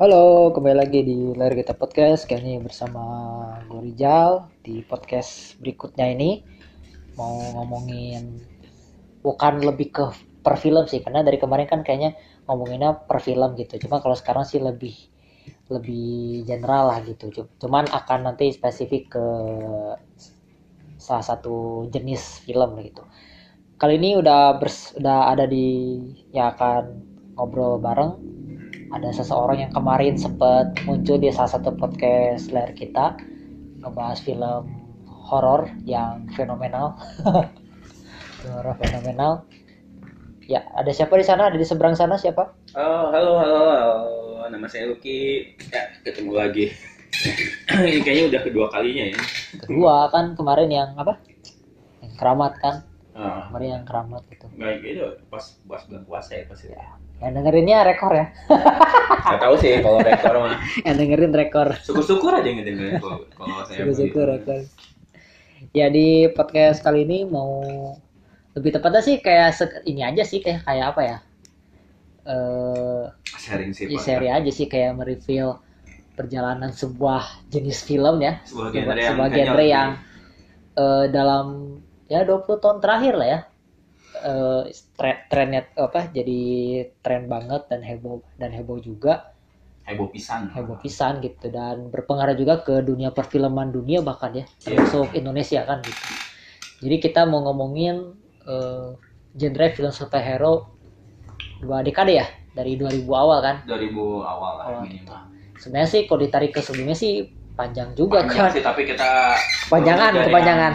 Halo, kembali lagi di Layar Kita Podcast. Kali ini bersama gue Rizal di podcast berikutnya ini mau ngomongin bukan lebih ke per film sih, karena dari kemarin kan kayaknya ngomonginnya per film gitu. Cuma kalau sekarang sih lebih lebih general lah gitu. Cuman akan nanti spesifik ke salah satu jenis film gitu. Kali ini udah bers, udah ada di yang akan ngobrol bareng ada seseorang yang kemarin sempat muncul di salah satu podcast layar kita ngebahas film horor yang fenomenal. Horor fenomenal. Ya ada siapa di sana? Ada di seberang sana siapa? Oh halo halo halo. Nama saya Lucky. Ya ketemu lagi. Ini kayaknya udah kedua kalinya ya. Kedua kan kemarin yang apa? Yang keramat kan? Oh. kemarin yang keramat gitu. Baik itu pas pas bulan puasa ya pasti ya yang dengerinnya rekor ya. Nggak tahu sih kalau rekor mah. Yang dengerin rekor. Syukur-syukur aja ngedengerin kalau kalau saya syukur-syukur rekor. Ya di podcast kali ini mau lebih tepatnya sih kayak ini aja sih kayak kayak apa ya? Eh sharing sih ya, seri aja sih kayak mereview perjalanan sebuah jenis film ya. Sebuah sebuah, genre yang, sebuah genre yang eh, dalam ya 20 tahun terakhir lah ya uh, trennya apa jadi tren banget dan heboh dan heboh juga. Heboh pisan. Heboh pisan gitu dan berpengaruh juga ke dunia perfilman dunia bahkan ya termasuk yeah. Indonesia kan gitu. Jadi kita mau ngomongin uh, genre film superhero dua dekade ya dari 2000 awal kan? 2000 awal lah awal gitu. sebenarnya sih kalau ditarik ke sebelumnya sih panjang juga panjang kan sih tapi kita panjangan kepanjangan.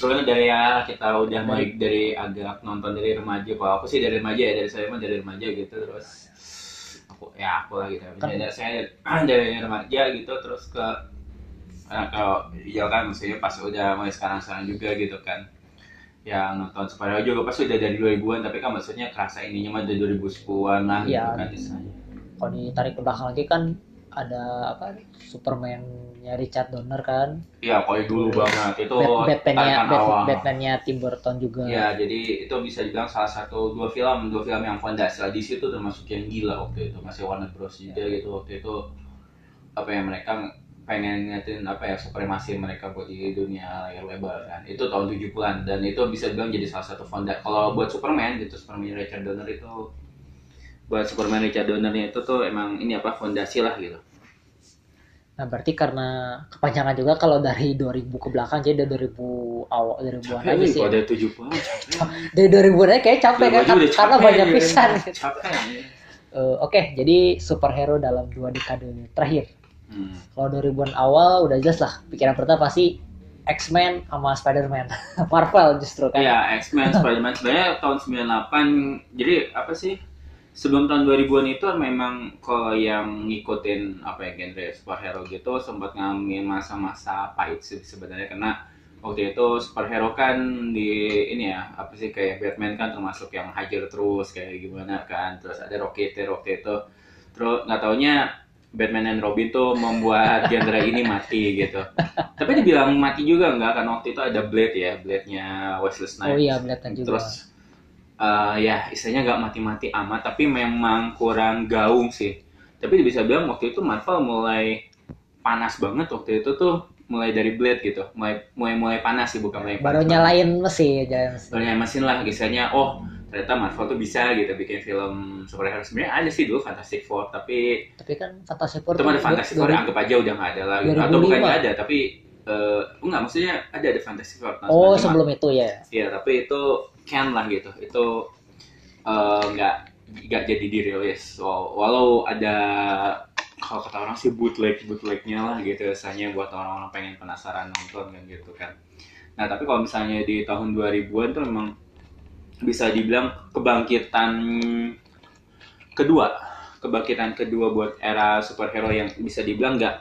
Dulu dari ya kita udah mulai dari agak nonton dari remaja. Kalau aku sih dari remaja ya dari saya mah dari remaja gitu terus aku ya aku lah gitu kan. dari saya dari remaja gitu terus ke nah, kalau ya kan maksudnya pas udah mulai sekarang sekarang juga gitu kan. Yang nonton superhero juga pasti udah dari 2000-an tapi kan maksudnya kerasa ininya mah dari 2010-an lah ya, gitu kan misalnya. Kalau ditarik ke belakang lagi kan ada apa Superman-nya Richard Donner kan? Iya kalau dulu banget. Itu Batman-nya Bat Batman-nya Tim Burton juga. Ya jadi itu bisa dibilang salah satu dua film dua film yang fondasi lah di situ termasuk yang gila waktu itu. Masih Warner Bros. juga ya. gitu waktu itu. Apa yang mereka pengen ngatin apa ya supremasi mereka buat di dunia layar lebar kan. Itu tahun 70-an dan itu bisa dibilang jadi salah satu fondasi kalau buat Superman gitu Superman Richard Donner itu buat Superman Richard Donner itu tuh emang ini apa fondasi lah gitu Nah berarti karena kepanjangan juga kalau dari 2000 ke belakang jadi dari 2000 awal 2000-an aja sih. Ada 70 Dari 2000-an aja kayak capek kan karena capek, banyak ya. pisan. Capek. Uh, Oke, okay, jadi superhero dalam dua dekade terakhir. Hmm. Kalau 2000-an awal udah jelas lah pikiran pertama pasti X-Men sama Spider-Man. Marvel justru kan. Iya, X-Men, Spider-Man sebenarnya tahun 98. Jadi apa sih? Sebelum tahun 2000-an itu memang kalau yang ngikutin apa ya genre superhero gitu sempat ngambil masa-masa pahit sih sebenarnya. Karena waktu itu superhero kan di ini ya apa sih kayak Batman kan termasuk yang hajar terus kayak gimana kan. Terus ada Rocketeer waktu itu terus nggak taunya Batman dan Robin tuh membuat genre ini mati gitu. Tapi dibilang mati juga nggak kan waktu itu ada Blade ya Blade-nya Wesley Snipes oh iya Blade juga. Terus uh, ya istilahnya nggak mati-mati amat tapi memang kurang gaung sih. Tapi bisa bilang waktu itu Marvel mulai panas banget waktu itu tuh mulai dari Blade gitu. Mulai mulai mulai panas sih bukan mulai baru nyalain mesin jangan baru nyalain mesin lah istilahnya oh ternyata Marvel tuh bisa gitu bikin film superhero. Sebenarnya ada sih dulu Fantastic Four tapi tapi kan Fantastic Four itu ada Fantastic Four anggap aja udah nggak ada lagi. Atau bukannya ada tapi uh, enggak maksudnya ada ada Fantastic Four. Oh sebelum itu ya. Iya tapi itu can lah gitu. Itu uh, nggak nggak jadi dirilis. Walau ada kalau kata orang sih bootleg bootlegnya lah gitu. Rasanya buat orang-orang pengen penasaran nonton kan gitu kan. Nah tapi kalau misalnya di tahun 2000-an tuh memang bisa dibilang kebangkitan kedua. Kebangkitan kedua buat era superhero yang bisa dibilang nggak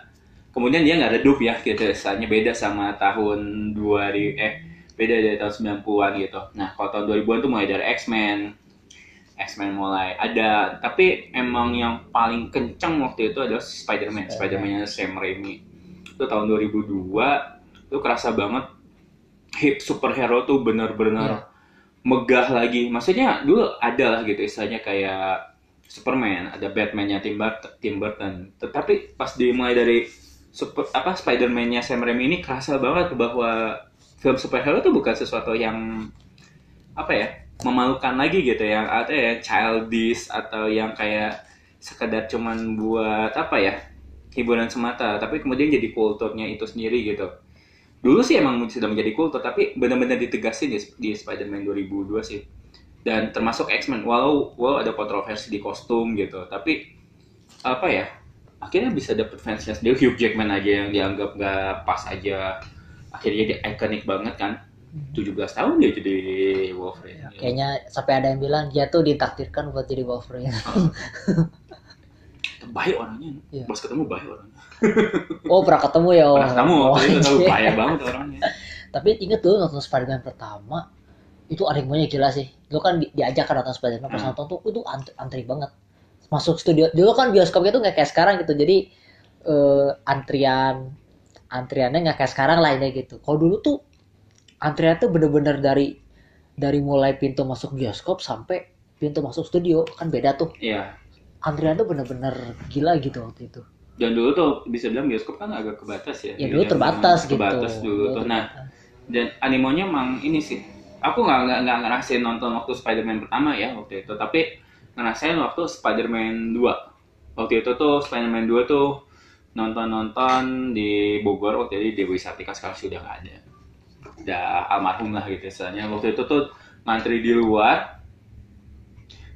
kemudian dia nggak redup ya gitu. Rasanya beda sama tahun 2000 eh beda dari tahun 90-an gitu. Nah, kalau tahun 2000-an tuh mulai dari X-Men. X-Men mulai ada, tapi emang yang paling kencang waktu itu adalah Spider-Man. Spider-Man-nya Sam Raimi. Itu tahun 2002, itu kerasa banget hip superhero tuh bener-bener yeah. megah lagi. Maksudnya dulu ada lah gitu istilahnya kayak Superman, ada Batman-nya Tim Tim Burton. Tetapi pas dimulai dari super apa Spider-Man-nya Sam Raimi ini kerasa banget bahwa film superhero itu bukan sesuatu yang apa ya memalukan lagi gitu yang atau ya childish atau yang kayak sekedar cuman buat apa ya hiburan semata. Tapi kemudian jadi kulturnya itu sendiri gitu. Dulu sih emang sudah menjadi kultur tapi benar-benar ditegasin di, di Spider-Man 2002 sih. Dan termasuk X-Men. Walau walau ada kontroversi di kostum gitu. Tapi apa ya akhirnya bisa dapet fansnya sendiri. Hugh Jackman aja yang dianggap nggak pas aja akhirnya jadi ikonik banget kan 17 tahun dia jadi Wolverine Ya, kayaknya sampai ada yang bilang dia tuh ditakdirkan buat jadi Wolverine. baik orangnya Iya. pas ketemu baik orangnya Oh pernah ketemu ya? pernah ketemu Oh, waktu itu tahu bahaya banget orangnya Tapi inget tuh nonton Spider-Man pertama itu animenya gila sih. Dulu kan di- diajak kan nonton Spider-Man pas Hmm. nonton tuh itu antri, antri banget. Masuk studio. Dulu kan bioskopnya tuh nggak kayak sekarang gitu. Jadi eh, antrian antriannya nggak kayak sekarang lah ini gitu. Kalau dulu tuh antrian tuh bener-bener dari dari mulai pintu masuk bioskop sampai pintu masuk studio kan beda tuh. iya Antrian tuh bener-bener gila gitu waktu itu. dan dulu tuh bisa bilang bioskop kan agak kebatas ya Ya dulu Iya, terbatas gitu. kebatas dulu tuh nah terbatas. dan animonya emang ini sih aku nggak nggak nggak ngerasain nonton waktu Spider-Man pertama ya waktu itu tapi ngerasain waktu Spider-Man 2 waktu itu tuh Spider-Man 2 tuh nonton-nonton di Bogor waktu itu di Dewi Sartika sekarang sudah nggak ada udah almarhum lah gitu istilahnya waktu itu tuh ngantri di luar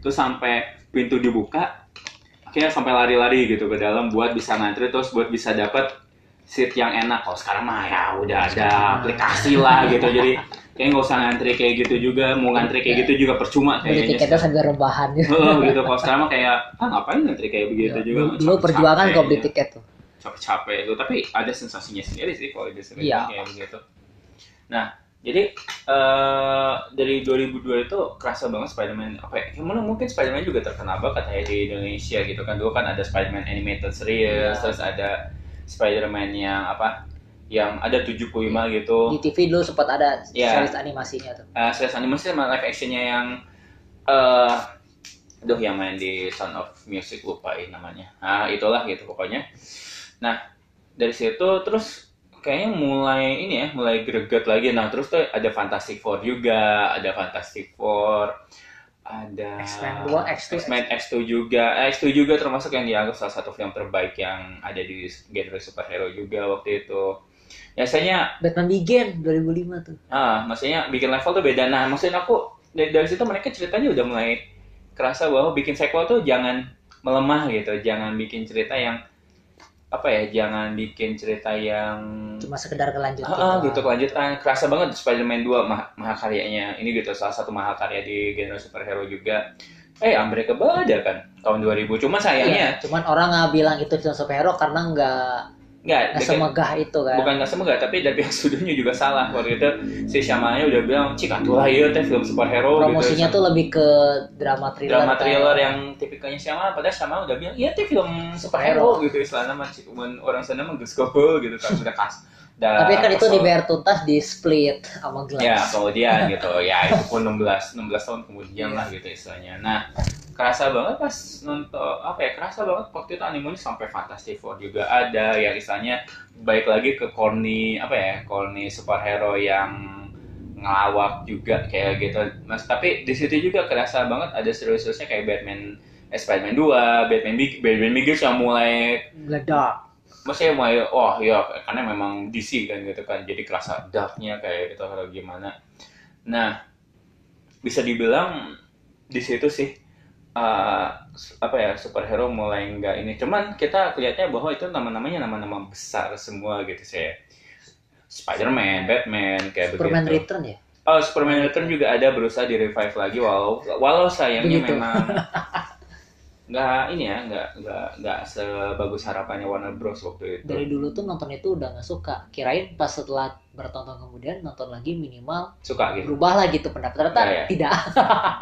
terus sampai pintu dibuka akhirnya sampai lari-lari gitu ke dalam buat bisa ngantri terus buat bisa dapat seat yang enak kalau sekarang mah ya udah ada aplikasi lah gitu jadi kayak nggak usah ngantri kayak gitu juga mau ngantri kayak gitu juga percuma beli kayaknya tiketnya sambil rebahan gitu. Heeh, gitu kalau sekarang mah kayak ah ngapain ngantri kayak begitu Ya, juga Capek-capek perjuangan kok beli ya. tiket tuh. Capek-capek itu tapi ada sensasinya sendiri sih kalau di sini Iya. kayak begitu nah jadi eh dari 2002 itu kerasa banget Spider-Man apa ya, gimana mungkin Spider-Man juga terkenal banget kayak di Indonesia gitu kan dulu kan ada Spider-Man animated series Iya. terus ada Spider-Man yang apa yang ada 75 gitu Di TV dulu sempat ada Iya. series animasinya tuh. uh, series animasi sama live actionnya yang eh aduh yang main di Sound of Music lupain namanya nah itulah gitu pokoknya nah dari situ terus kayaknya mulai ini ya mulai greget lagi. Nah terus tuh ada Fantastic Four juga ada Fantastic Four ada X-Men 2, X2, X-Men X2 juga. Eh, X2 juga termasuk yang dianggap salah satu film terbaik yang ada di genre superhero juga waktu itu. Biasanya Batman Begin 2005 tuh. Ah, maksudnya bikin level tuh beda. Nah, maksudnya aku dari, dari situ mereka ceritanya udah mulai kerasa bahwa bikin sequel tuh jangan melemah gitu, jangan bikin cerita yang apa ya, jangan bikin cerita yang Cuma sekedar kelanjutan. ah, ah, gitu kelanjutan. Kerasa banget Spider-Man 2 mah mahakaryanya. Ini gitu salah satu mahakarya di genre superhero juga. Eh, Unbreakable ada kan tahun 2000. Cuma sayangnya Iya, cuman orang nggak bilang itu film superhero karena nggak nggak nggak dekat- semegah itu kan. bukan nggak semegah tapi dari pihak studionya juga salah waktu itu si Shyamalan udah bilang cik atuh lah iya teh film superhero Promosinya gitu tuh lebih ke drama thriller. drama kan. thriller yang tipikalnya Shyamalan padahal Shyamalan udah bilang iya teh film superhero gitu istilahnya mah cik orang sana mah geus gogo gitu kan udah kas udah Tapi kan itu dibayar tuntas di split sama Glass. ya kemudian gitu. Ya itu pun 16 16 tahun kemudian lah gitu istilahnya. Nah kerasa banget pas nonton apa ya kerasa banget waktu itu animenya sampai Fantastic Four juga ada. Yang istilahnya baik lagi ke corny apa ya corny superhero yang ngelawak juga kayak gitu. Mas tapi di situ juga kerasa banget ada serius-seriusnya kayak Batman eh, Spider-Man 2, Batman Big Batman Begins yang mulai Meledak. Maksudnya mulai oh ya karena memang DC kan gitu kan jadi kerasa darknya kayak gitu atau gimana nah bisa dibilang di situ sih uh, apa ya superhero mulai enggak ini cuman kita kelihatnya bahwa itu nama-namanya nama-nama besar semua gitu sih Spider-Man, Batman kayak Superman begitu. Return ya. Oh, Superman Return juga ada berusaha di revive lagi walau walau sayangnya Begitu. memang nggak ini ya nggak nggak nggak sebagus harapannya Warner Bros waktu itu Dari dulu tuh nonton itu udah nggak suka. Kirain pas setelah bertonton kemudian nonton lagi minimal suka gitu berubah lah gitu pendapat ternyata Ya, ya. tidak.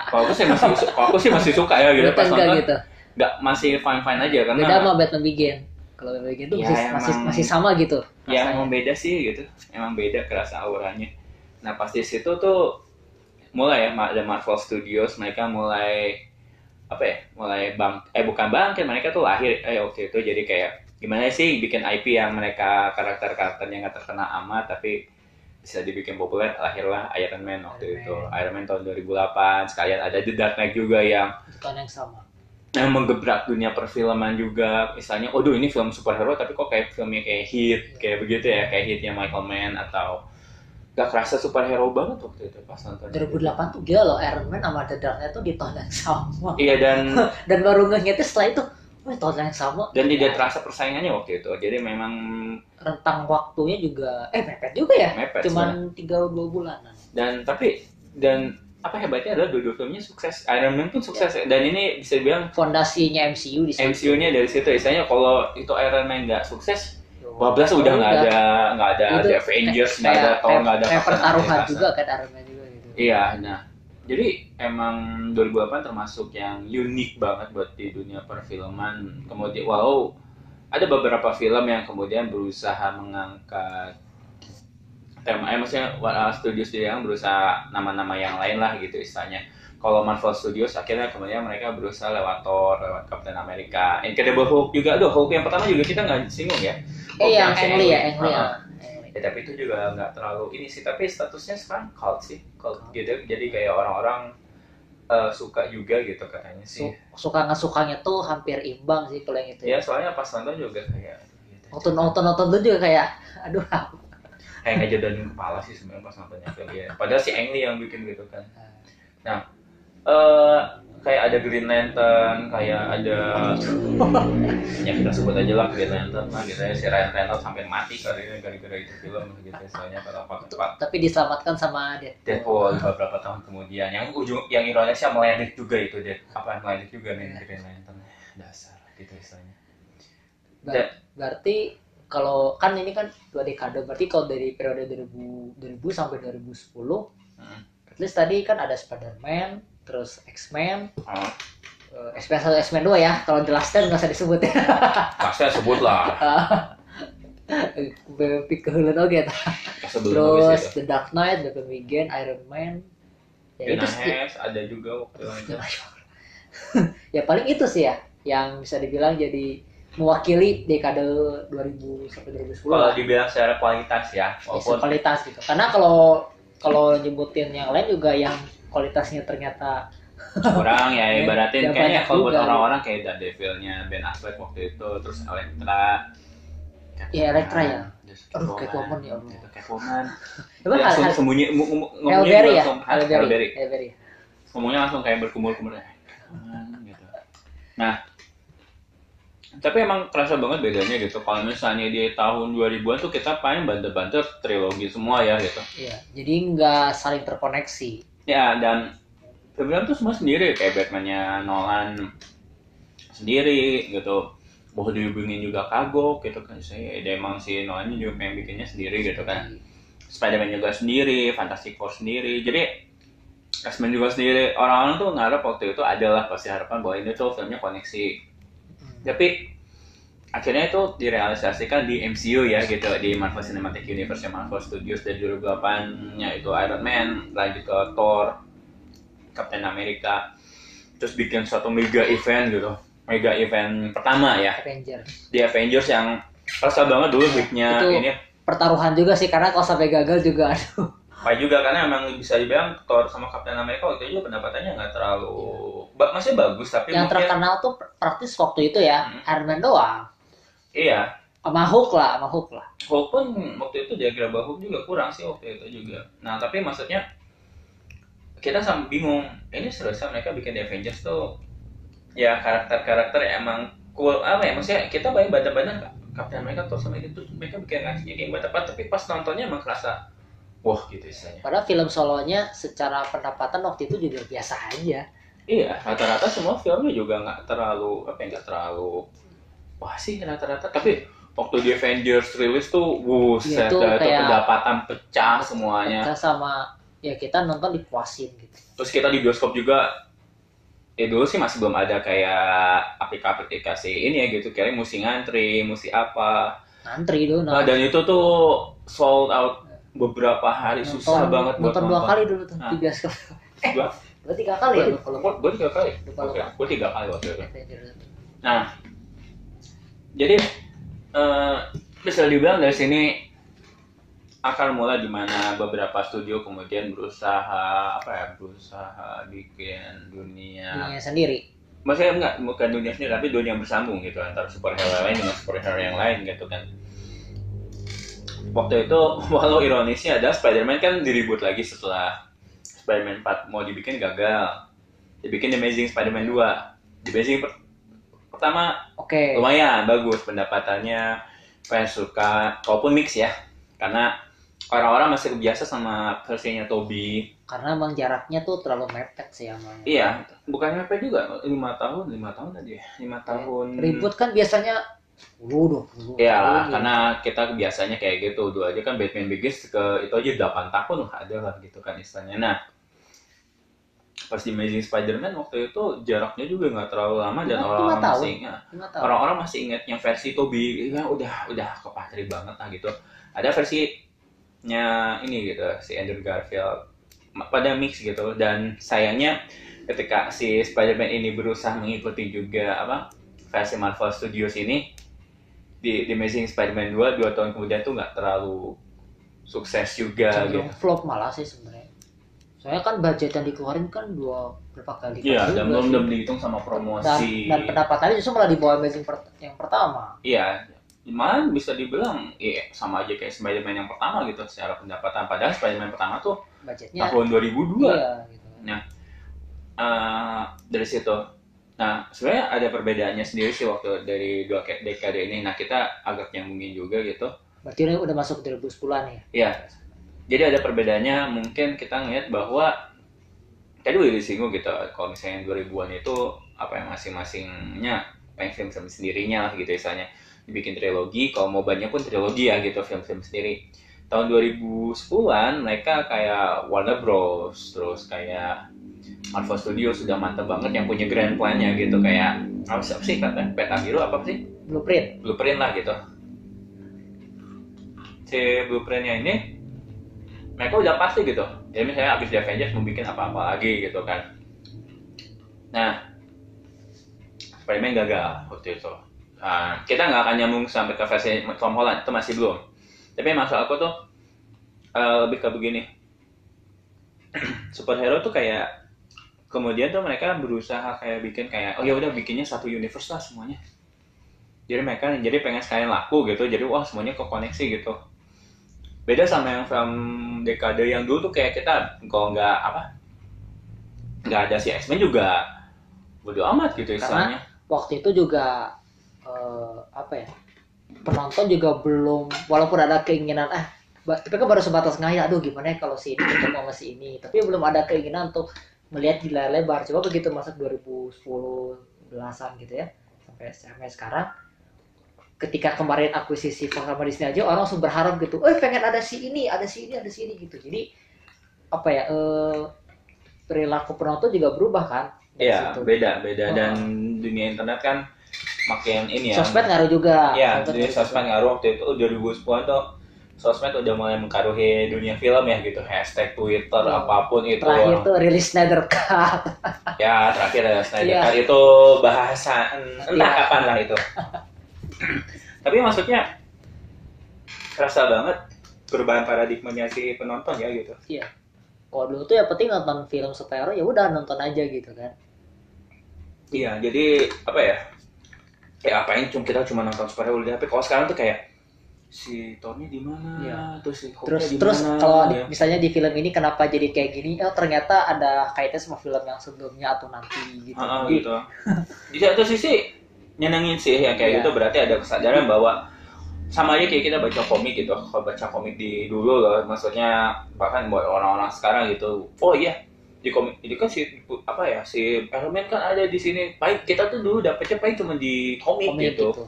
kalau aku sih masih kalau aku sih masih suka ya gitu pas nonton gitu. nggak masih fine fine aja karena Beda sama Batman Begin. Kalau Batman Begin tuh Ya, masih, masih emang- masih sama gitu. ya rasanya. emang beda sih gitu emang beda kerasa auranya nah pas di situ tuh mulai ya ada Marvel Studios mereka mulai apa ya mulai bang eh bukan bangkit mereka tuh lahir eh waktu itu jadi kayak gimana sih bikin IP yang mereka karakter-karakternya nggak terkenal amat tapi bisa dibikin populer lahirlah Iron Man waktu Iron itu. Man. Iron Man tahun 2008 sekalian ada The Dark Knight juga yang bukan yang sama. yang menggebrak dunia perfilman juga misalnya oh ini film superhero tapi kok kayak filmnya kayak hit kayak begitu ya kayak hitnya Michael Mann atau gak kerasa superhero banget waktu itu pas nonton. 2008 tuh gila loh Iron Man sama The Dark Knight tuh di tahun yang sama iya dan dan baru ngehitnya setelah itu Wah, tahun yang sama dan tidak terasa persaingannya waktu itu. Jadi memang rentang waktunya juga eh mepet juga ya. Mepet cuman tiga dua bulanan. Dan tapi dan apa hebatnya adalah dua-dua filmnya sukses. Iron Man pun sukses Iya. ya. dan ini bisa dibilang fondasinya MCU di MCU-nya dari situ. Istilahnya kalau itu Iron Man nggak sukses bablas udah nggak ada nggak ada The Avengers nggak ada kayak, Thor nggak ada kayak pertaruhan juga kan Iron Man juga gitu. Iya. Nah jadi emang 2008 termasuk yang unik banget buat di dunia perfilman. Kemudian walau ada beberapa film yang kemudian berusaha mengangkat tema eh maksudnya uh, studio studio yang berusaha nama-nama yang lain lah gitu istilahnya. Kalau Marvel Studios akhirnya kemudian mereka berusaha lewat Thor, lewat Captain America, Incredible Hulk juga, aduh Hulk yang pertama juga kita nggak singgung ya. Eh yang si Ang Lee ya Lee Heeh. ah. Lee. Ya, tapi itu juga nggak terlalu ini sih, tapi statusnya sekarang cult sih, cult gitu. Jadi kayak orang-orang eh, suka juga gitu katanya sih. Su- suka nggak sukanya tuh hampir imbang sih kalau yang itu Ya soalnya pas nonton juga kayak gitu. nonton nonton nonton tuh juga kayak aduh kayak nggak jodohin kepala sih sebenarnya pas nontonnya film ya. Padahal si Ang Lee yang bikin gitu kan. eh kayak ada Green Lantern, kayak ada ya kita sebut aja lah Green Lantern lah gitu ya. Si Ryan Reynolds sampai mati karirnya gara-gara itu film gitu soalnya pada waktu tepat tapi diselamatkan sama Deadpool. Deadpool beberapa tahun kemudian. Yang ujung yang ironisnya meledik juga itu Dead apa meledik juga nih Green Lantern. Dasar gitu istilahnya. Ber- Da- berarti kalau kan ini kan dua dekade berarti kalau dari periode 2000 2000 sampai 2010 Hmm. at least tadi kan ada Spider-Man terus X-Men. Oh, eh, X-Men 1 X-Men 2 ya. Kalau The Last Stand nggak usah disebut ya. Pasti sebut lah Bepik kehulan oke. Ta. sebelum terus The Dark Knight The Begin Iron Man. Ya itu sih. Hex ada juga waktu itu. Ya paling itu sih ya yang bisa dibilang jadi mewakili dekade 2000 sampai 2010 kalau lah. dibilang secara kualitas ya Ya, walaupun kualitas gitu. Karena kalau kalau nyebutin yang lain juga yang kualitasnya ternyata kurang ya Ya, ibaratin ya kayaknya kalau buat orang-orang kayak Daredevil-nya Ben Affleck waktu itu terus Elektra. Iya, Elektra ya. Aduh, Catwoman ya Allah. gitu, Catwoman. Emang Dia hal, langsung sembunyi ngomongnya ya? langsung Hailberry ngomongnya langsung kayak berkumur-kumur ya Catwoman, gitu. Nah tapi emang kerasa banget bedanya gitu. Kalau misalnya di tahun 2000-an tuh kita paling banter-banter trilogi semua ya gitu. Iya jadi nggak saling terkoneksi Ya dan film tuh semua sendiri kayak Batman-nya Nolan sendiri gitu. Bahwa dihubungin juga kagok gitu kan saya dia emang si Nolan juga yang bikinnya sendiri gitu kan. Spider-Man juga sendiri, Fantastic Four sendiri. Jadi X-Men juga sendiri. Orang-orang tuh ngarep waktu itu adalah pasti harapan bahwa ini tuh filmnya koneksi. Hmm. Tapi akhirnya itu direalisasikan di MCU ya gitu. Di Marvel Cinematic Universe Marvel Studios dari 2008 nya itu Iron Man lanjut ke Thor Captain America terus bikin suatu mega event gitu. Mega event pertama ya. Avengers. Di Avengers yang kerasa banget dulu Itu- ini. pertaruhan juga sih karena kalau sampai gagal juga aduh. Pak juga karena emang bisa dibilang Thor sama Captain America waktu itu juga pendapatannya nggak terlalu ba- masih bagus tapi yang mungkin terkenal tuh praktis waktu itu ya Hmm. Iron Man doang iya. Sama Hulk lah sama Hulk lah. Hulk pun waktu itu diagram Hulk juga kurang sih waktu itu juga. Nah tapi maksudnya kita sama bingung. Ini seharusnya mereka bikin The Avengers tuh. Ya karakter-karakter emang cool. Apa ya maksudnya kita banyak baca-baca Captain America tuh sama itu. Mereka bikin ngasihnya kayak baca tapi pas nontonnya emang kerasa wah gitu istilahnya. padahal film solonya secara pendapatan waktu itu juga biasa aja. Iya rata-rata semua filmnya juga nggak terlalu apa ya nggak terlalu wah sih rata-rata tapi waktu di Avengers rilis tuh wuset Iya, itu itu pendapatan pecah semuanya. kita sama ya kita nonton dipuasin gitu. Terus kita di bioskop juga ya dulu sih masih belum ada kayak aplikasi-aplikasi ini ya gitu kayak mesti ngantri mesti apa. Ngantri dulu nah, dan itu tuh sold out beberapa hari susah banget buat nonton dua nonton. kali dulu tuh Nah. di bioskop. dua, berarti tiga kali ya? Gue- tiga kali. Gue tiga kali waktu itu. Nah, jadi eh, bisa dibilang dari sini akar mula di mana beberapa studio kemudian berusaha apa ya berusaha bikin dunia. Dunia sendiri. Maksudnya enggak bukan dunia sendiri tapi dunia yang bersambung gitu antara superhero lain dengan superhero yang lain gitu kan. Waktu itu walau ironisnya ada Spider-Man kan diribut lagi setelah Spider-Man 4 mau dibikin gagal. Dibikin The Amazing Spider-Man 2 The Amazing pertama oke. lumayan bagus pendapatannya. Fans suka walaupun mix ya karena orang-orang masih biasa sama versinya Toby. Karena emang jaraknya tuh terlalu mepet sih emang iya bukannya apa juga lima tahun lima tahun tadi ya lima tahun. Ribut kan biasanya 10 20 Iya, tahun, karena kita biasanya kayak gitu. Dulu aja kan Batman Begins ke itu aja 8 tahun lah ada lah gitu kan istilahnya. Nah, pas di Amazing Spider-Man waktu itu jaraknya juga nggak terlalu lama dan orang-orang masih ingat. Orang-orang masih ingat yang versi Toby ya udah udah kepatri banget lah gitu. Ada versinya ini gitu si Andrew Garfield pada mix gitu dan sayangnya ketika si Spider-Man ini berusaha mengikuti juga apa versi Marvel Studios ini di, di Amazing Spider-Man 2 dua tahun kemudian tuh nggak terlalu sukses juga gitu. cenderung flop malah sih sebenarnya soalnya kan budget yang dikeluarin kan dua berapa kali Iya, kali dan belum belum dihitung sama dan, promosi. dan pendapatannya justru malah di bawah Amazing per- yang pertama Iya, malah bisa dibilang iya sama aja kayak Spider-Man yang pertama gitu secara pendapatan. Padahal Spider-Man pertama tuh budgetnya tahun 2002. iya gitu Eh, dari situ. Nah, sebenarnya ada perbedaannya sendiri sih waktu dari dua dekade ini. Nah, kita agak nyambungin juga gitu. berarti udah masuk 2010-an ya Iya. Jadi ada perbedaannya mungkin kita ngeliat bahwa tadi udah disinggung gitu kalau misalnya 2000-an itu apa yang masing-masingnya pengen film-film sendirinya lah gitu misalnya. Dibikin trilogi kalau mau banyak pun trilogi ya gitu film-film sendiri. Tahun 2010-an mereka kayak Warner Bros terus kayak Marvel Studios sudah mantep banget yang punya grand plan-nya gitu kayak apa sih, apa sih kata peta biru apa sih? Blueprint. Blueprint lah gitu. Si blueprintnya ini mereka udah pasti gitu. Jadi misalnya abis di Avengers mau bikin apa-apa lagi gitu kan. Nah Spider-Man gagal waktu itu. Nah, kita nggak akan nyambung sampai ke versi Tom Holland itu masih belum. Tapi maksud aku tuh eh, lebih ke begini. Superhero tuh kayak kemudian tuh mereka berusaha kayak bikin kayak oh ya udah bikinnya satu universe lah semuanya. Jadi mereka jadi pengen sekalian laku gitu. Jadi wah semuanya kekoneksi gitu beda sama yang film dekade yang dulu tuh kayak kita kalau nggak apa nggak ada si X-Men juga bodo amat gitu istilahnya. waktu itu juga eh, apa ya penonton juga belum walaupun ada keinginan ah ba- tapi kan baru sebatas ngayal aduh gimana ya kalau si ini ketemu sama si ini? Tapi belum ada keinginan untuk melihat di layar lebar. Coba begitu masuk 2010 belasan gitu ya sampai sampai sekarang ketika kemarin akuisisi sama Disney aja orang langsung berharap gitu eh pengen ada si ini ada si ini ada si ini gitu. Jadi apa ya eh, perilaku penonton juga berubah kan? Iya beda beda. Oh. dan dunia internet kan makin ini ya. Sosmed ngaruh juga. Iya, jadi sosmed ngaruh. Waktu itu 2010 tuh sosmed udah mulai mengkaruhi dunia film ya gitu. Hashtag Twitter Iya. apa pun itu. Terakhir tuh rilis Snyder Cut. Ya terakhir ada Snyder Iya. Cut. Itu bahasa entah Iya. kapan lah itu tapi maksudnya kerasa banget perubahan paradigmanya si penonton ya gitu kalau dulu tuh ya penting nonton film superhero ya udah nonton aja gitu kan iya jadi apa ya kayak apain cuma kita cuma nonton superhero di HP kalau sekarang tuh kayak si Tony di mana Iya. terus si Hulknya terus di terus kalau ya. misalnya di film ini kenapa jadi kayak gini oh ternyata ada kaitannya sama film yang sebelumnya atau nanti gitu ah, Jadi, gitu. Di satu sisi nyenengin sih ya kayak Iya. gitu berarti ada kesadaran bahwa sama aja kayak kita baca komik gitu. Kalau baca komik di dulu loh, maksudnya bahkan buat orang-orang sekarang gitu. Oh iya, di komik ini kan si apa ya si elemen kan ada di sini. Baik kita tuh dulu dapetnya paling cuma di komik, komik gitu. gitu.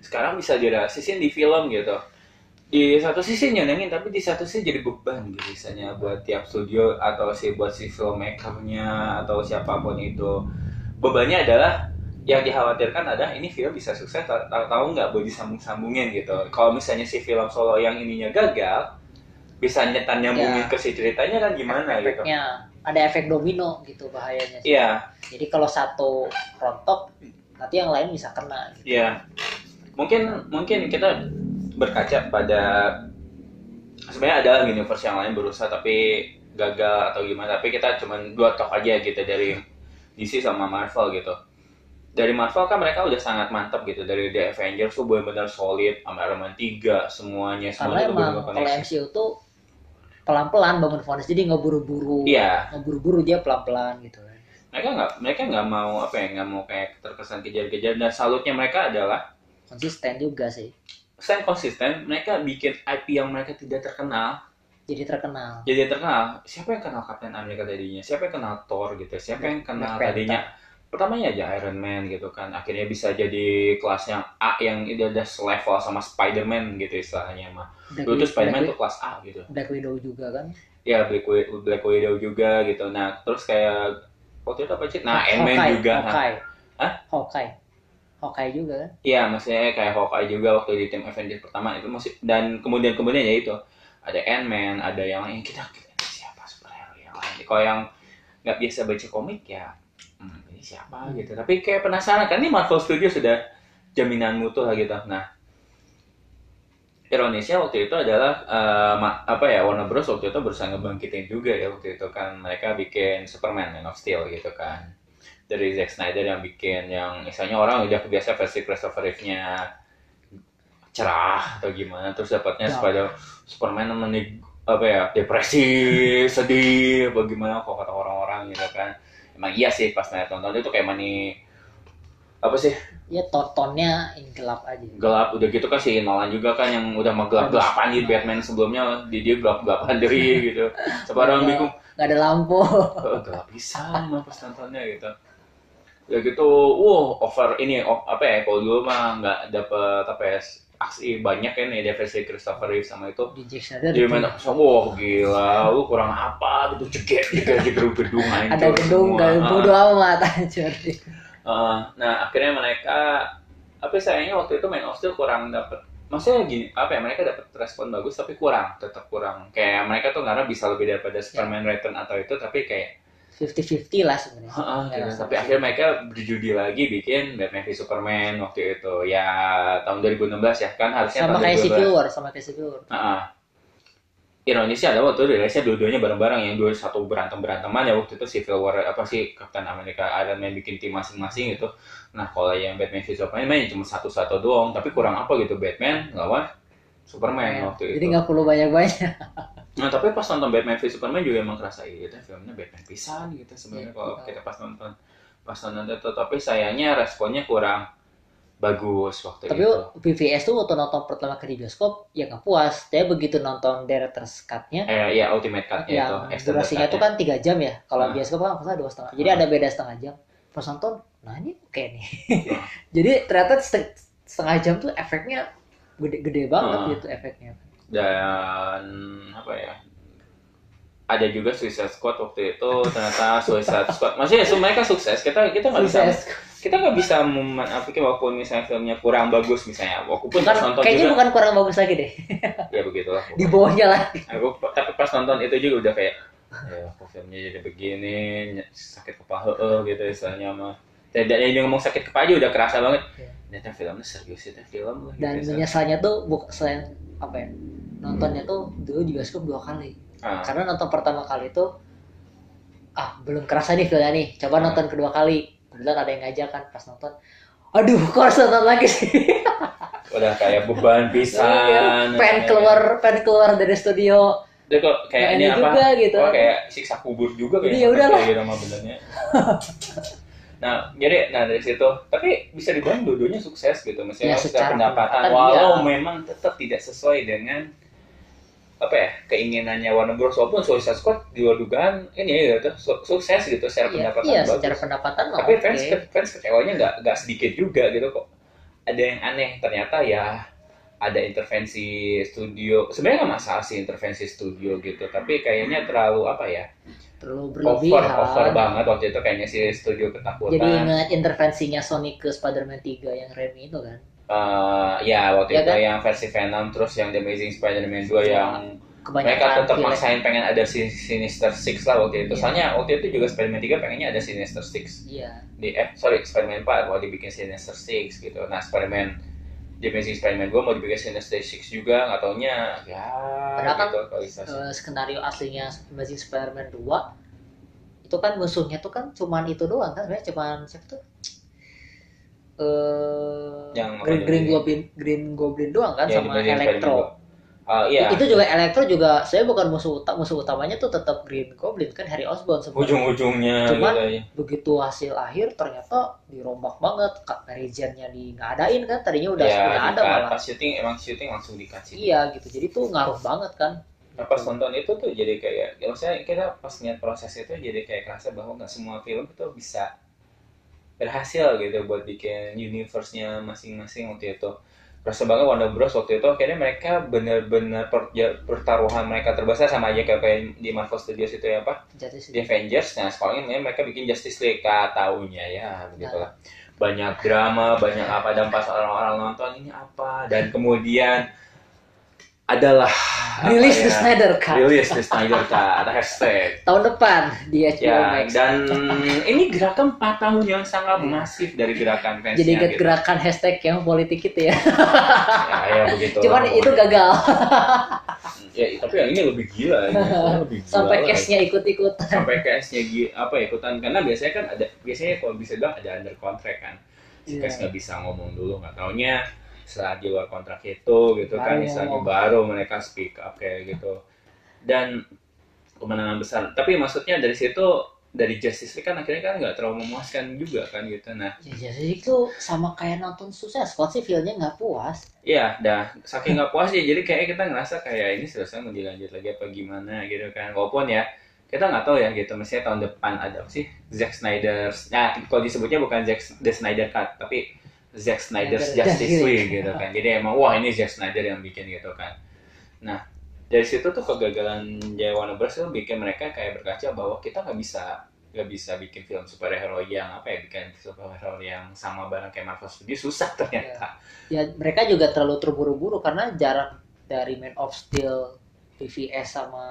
Sekarang bisa dirasisin di film gitu. Di satu sisi nyenengin tapi di satu sisi jadi beban gitu misalnya buat tiap studio atau si buat si filmmakernya atau siapa pun itu bebannya adalah yang dikhawatirkan ada ini film bisa sukses tahu tahu nggak boleh disambung-sambungin gitu kalau misalnya si film solo yang ininya gagal bisa nyetan nyambungin Ya. ke si ceritanya kan gimana gitu efeknya ada efek domino gitu bahayanya sih. Iya, jadi kalau satu rontok nanti yang lain bisa kena gitu. iya. Mungkin mungkin kita berkaca pada sebenarnya ada universe yang lain berusaha tapi gagal atau gimana. Tapi kita cuman dua top aja gitu dari DC sama Marvel gitu. Dari Marvel kan mereka udah sangat mantap gitu. Dari The Avengers tuh benar-benar solid sama Iron Man 3 semuanya karena semuanya tuh emang kalau. MCU tuh pelan-pelan bangun fondasi jadi nggak buru-buru Iya, nggak buru-buru dia pelan-pelan gitu kan. Mereka nggak mereka nggak mau apa ya nggak mau kayak terkesan kejar-kejar. Dan salutnya mereka adalah konsisten juga sih. Selain konsisten mereka bikin IP yang mereka tidak terkenal. Jadi terkenal. Jadi terkenal. Siapa yang kenal Captain America tadinya? Siapa yang kenal Thor gitu? Siapa yang kenal Black Panther. Pertamanya aja Iron Man gitu kan. Akhirnya bisa jadi kelas yang A yang itu udah selevel sama Spider-Man gitu istilahnya mah. Dulu tuh Spider-Man Black, tuh kelas A gitu. Black Widow juga kan? Ya Black Widow, Black Widow juga gitu. Nah terus kayak waktu itu apa sih? Nah Ant-Man Hawkeye, juga nah, Hawkeye. Hah? Hawkeye. Hawkeye juga kan? Iya, maksudnya kayak Hawkeye juga waktu di tim Avengers pertama itu masih dan kemudian kemudian ya itu. Ada Ant-Man, ada yang lain. Kita, kita siapa superhero yang lain. Kalau yang nggak biasa baca komik ya, hmm, ini siapa gitu. Tapi kayak penasaran kan ini Marvel Studios sudah jaminan mutu lah gitu. Nah, ironisnya waktu itu adalah ma- apa ya Warner Bros waktu itu berusaha ngebangkitin juga ya waktu itu kan mereka bikin Superman Man of Steel gitu kan dari Zack Snyder yang bikin yang misalnya orang udah kebiasa versi Christopher Reeve-nya cerah atau gimana terus dapatnya Ya. Spider Superman menik apa ya depresi sedih bagaimana kok kata orang-orang gitu kan emang iya sih pas nonton tonton itu kayak mani apa sih? Ya tontonnya gelap aja. Gelap udah gitu kan si Nolan juga kan yang udah mau gelap gelapan di Batman sebelumnya di dia gelap gelapan dari gitu. Coba orang bingung? nggak ada lampu. Oh, gelap pisan mah pas nontonnya gitu. Ya gitu wow over ini apa ya kalau dulu mah nggak dapet apa ya aksi banyak kan ya versi Christopher Reeve sama itu. Di Jack Snyder dia main wah gila lu kurang apa gitu ceget ceget gedung gedung hancur ada gedung gak Ah. bodo amat hancur Uh, nah akhirnya mereka apa sayangnya waktu itu main of Steel kurang dapet maksudnya gini apa ya mereka dapat respon bagus tapi kurang tetap kurang. Kayak mereka tuh ngarep bisa lebih daripada Superman Return atau itu tapi kayak 50-50 lah sebenarnya Heeh, Ya, gitu. sama tapi akhirnya mereka berjudi lagi bikin Batman v Superman waktu itu ya tahun 2016 ya kan harusnya sama kayak 2012. Civil War sama kayak Civil War Heeh. Ironisnya ada waktu rilisnya dua-duanya bareng-bareng yang dua satu berantem beranteman ya waktu itu Civil War apa sih Captain America Iron Man bikin tim masing-masing gitu. Nah kalau yang Batman v Superman main cuma satu-satu doang tapi kurang apa gitu Batman lawan Superman waktu Iya. jadi itu. nggak perlu banyak-banyak Nah tapi pas nonton Batman v Superman juga emang kerasa gitu filmnya Batman pisan gitu sebenarnya Iya. kalau kita pas nonton pas nonton itu tapi sayangnya responnya kurang bagus waktu tapi itu. BVS tuh waktu nonton pertama kali di bioskop ya nggak puas dia begitu nonton director's cut-nya Eh ya Ultimate Cut-nya itu, yang extended durasinya tuh kan tiga jam ya kalau Ah. bioskop kan maksudnya dua setengah jadi Ah. ada beda setengah jam pas nonton nah ini oke nih Ah. jadi ternyata seteng- setengah jam tuh efeknya gede-gede banget Ah. gitu efeknya dan apa ya ada juga Suicide Squad waktu itu ternyata Suicide Squad. Maksudnya so, mereka sukses. Kita kita nggak bisa kita nggak bisa menafikan walaupun misalnya filmnya kurang bagus misalnya walaupun bukan pas nonton kayaknya juga bukan kurang bagus lagi deh. Ya begitulah di bawahnya lah. aku tapi pas nonton itu juga udah kayak ya kok filmnya jadi begini sakit kepala gitu istilahnya mah tidak yang ngomong sakit kepala aja udah kerasa banget. Iya. ternyata filmnya serius itu film lah dan gitu, menyesalnya tuh buk selain apa ya nontonnya tuh dulu di bioskop dua kali Ah, karena nonton pertama kali tuh ah belum kerasa nih filmnya nih coba Ah. nonton kedua kali kebetulan ada yang ngajak kan pas nonton aduh kok harus nonton lagi sih udah kayak beban pisan pengen keluar pengen keluar dari studio Dia kok kayak ini apa? juga gitu. Oh, kayak siksa kubur juga Jadi kayak ya udahlah. gitu sama benernya. nah, jadi nah dari situ, tapi bisa dibilang dua-duanya sukses gitu, Ya, maksudnya secara secara pendapatan, pendapatan, walau iya. memang tetap tidak sesuai dengan apa ya keinginannya Warner Bros. Walaupun Suicide Squad di luar dugaan ini ya gitu, su- sukses gitu secara iya, pendapatan iya bagus. secara pendapatan mah Tapi oke fans fans kecewanya nggak nggak sedikit juga gitu kok. Ada yang aneh ternyata ya ada intervensi studio. Sebenarnya nggak masalah sih intervensi studio gitu, tapi kayaknya terlalu apa ya? terlalu Over berlebihan over banget waktu itu kayaknya si studio ketakutan. jadi ingat intervensinya Sony ke Spider-Man 3 yang Remy itu kan Eh, ya waktu Ya itu kan? yang versi Venom terus yang The Amazing Spider-Man 2 yang kebanyakan mereka tetap maksain pengen ada si Sinister Six lah waktu itu. Iya. soalnya waktu itu juga Spider-Man 3 pengennya ada Sinister Six. Iya. Di eh sorry Spider-Man 4 mau dibikin Sinister Six gitu. Nah Spider-Man The Amazing Spider-Man 2 mau dibikin Sinister Six juga nggak taunya. Ya Padahal kan, gitu kualitasnya. Eh, skenario aslinya Amazing Spider-Man 2 itu kan musuhnya tuh kan cuman itu doang kan sebenarnya cuman siapa tuh eh Yang Green, Green? Goblin Green Goblin doang kan Ya, sama Electro. Ah, iya Itu juga Electro juga saya bukan musuh utama musuh utamanya tuh tetap Green Goblin kan Harry Osborn sebenarnya. ujung-ujungnya Cuman- gitu. Begitu hasil akhir ternyata dirombak banget Kak regionnya di nggak adain kan tadinya udah ya, udah ada malah. pas syuting emang syuting langsung dikasih Iya gitu. Jadi tuh ngaruh banget kan. Nah, pas nonton itu tuh jadi kayak ya maksudnya kita pas ngeliat proses itu jadi kayak kerasa bahwa nggak semua film itu bisa berhasil gitu buat bikin universe-nya masing-masing waktu itu. Kerasa banget Warner Bros. waktu itu akhirnya mereka bener-bener per- ya, pertaruhan mereka terbesar sama aja kayak, kayak di Marvel Studios itu ya apa? Sih. di Avengers. Nah sekarang mereka bikin Justice League taunya ya begitulah. Banyak drama banyak apa dan pas orang-orang nonton ini apa? Dan kemudian adalah Rilis ya, The Snyder Cut rilis the Snyder Cut hashtag tahun depan di HBO ya Max. dan ini gerakan 4 tahun yang sangat masif dari gerakan fansnya Jadi gitu. gerakan hashtag yang politik itu ya. ya, ya begitu Cuman lah, itu gagal. ya tapi yang ini lebih gila ini lebih gila Sampai lah. case-nya ikut-ikutan. sampai case-nya gi- apa ya ikutan karena biasanya kan ada biasanya kalau bisa bilang ada under contract kan si Iya. case nggak bisa ngomong dulu nggak taunya setelah di luar kontrak itu gitu kan Baru misalnya ngomong. baru mereka speak up kayak gitu dan kemenangan besar tapi maksudnya dari situ dari Justice League kan akhirnya kan nggak terlalu memuaskan juga kan gitu nah Ya, jadi itu sama kayak nonton Suicide Squad sih feelnya nggak puas. Iya, dah saking nggak puasnya jadi kayak kita ngerasa kayak ini selesai mau dilanjut lagi apa gimana gitu kan. Walaupun ya kita nggak tahu ya gitu, misalnya tahun depan ada apa sih Zack Snyder. Nah, kalau disebutnya bukan Zack The Snyder Cut, tapi Zack Snyder's Snyder Justice League gitu kan. Jadi emang wah ini Zack Snyder yang bikin gitu kan. Nah, dari situ tuh kegagalan Jaya Warner Bros. itu bikin mereka kayak berkaca bahwa kita nggak bisa nggak bisa bikin film superhero yang apa ya bikin superhero yang sama barang kayak Marvel Studios susah ternyata. Ya mereka juga terlalu terburu-buru karena jarak dari Man of Steel, PVS sama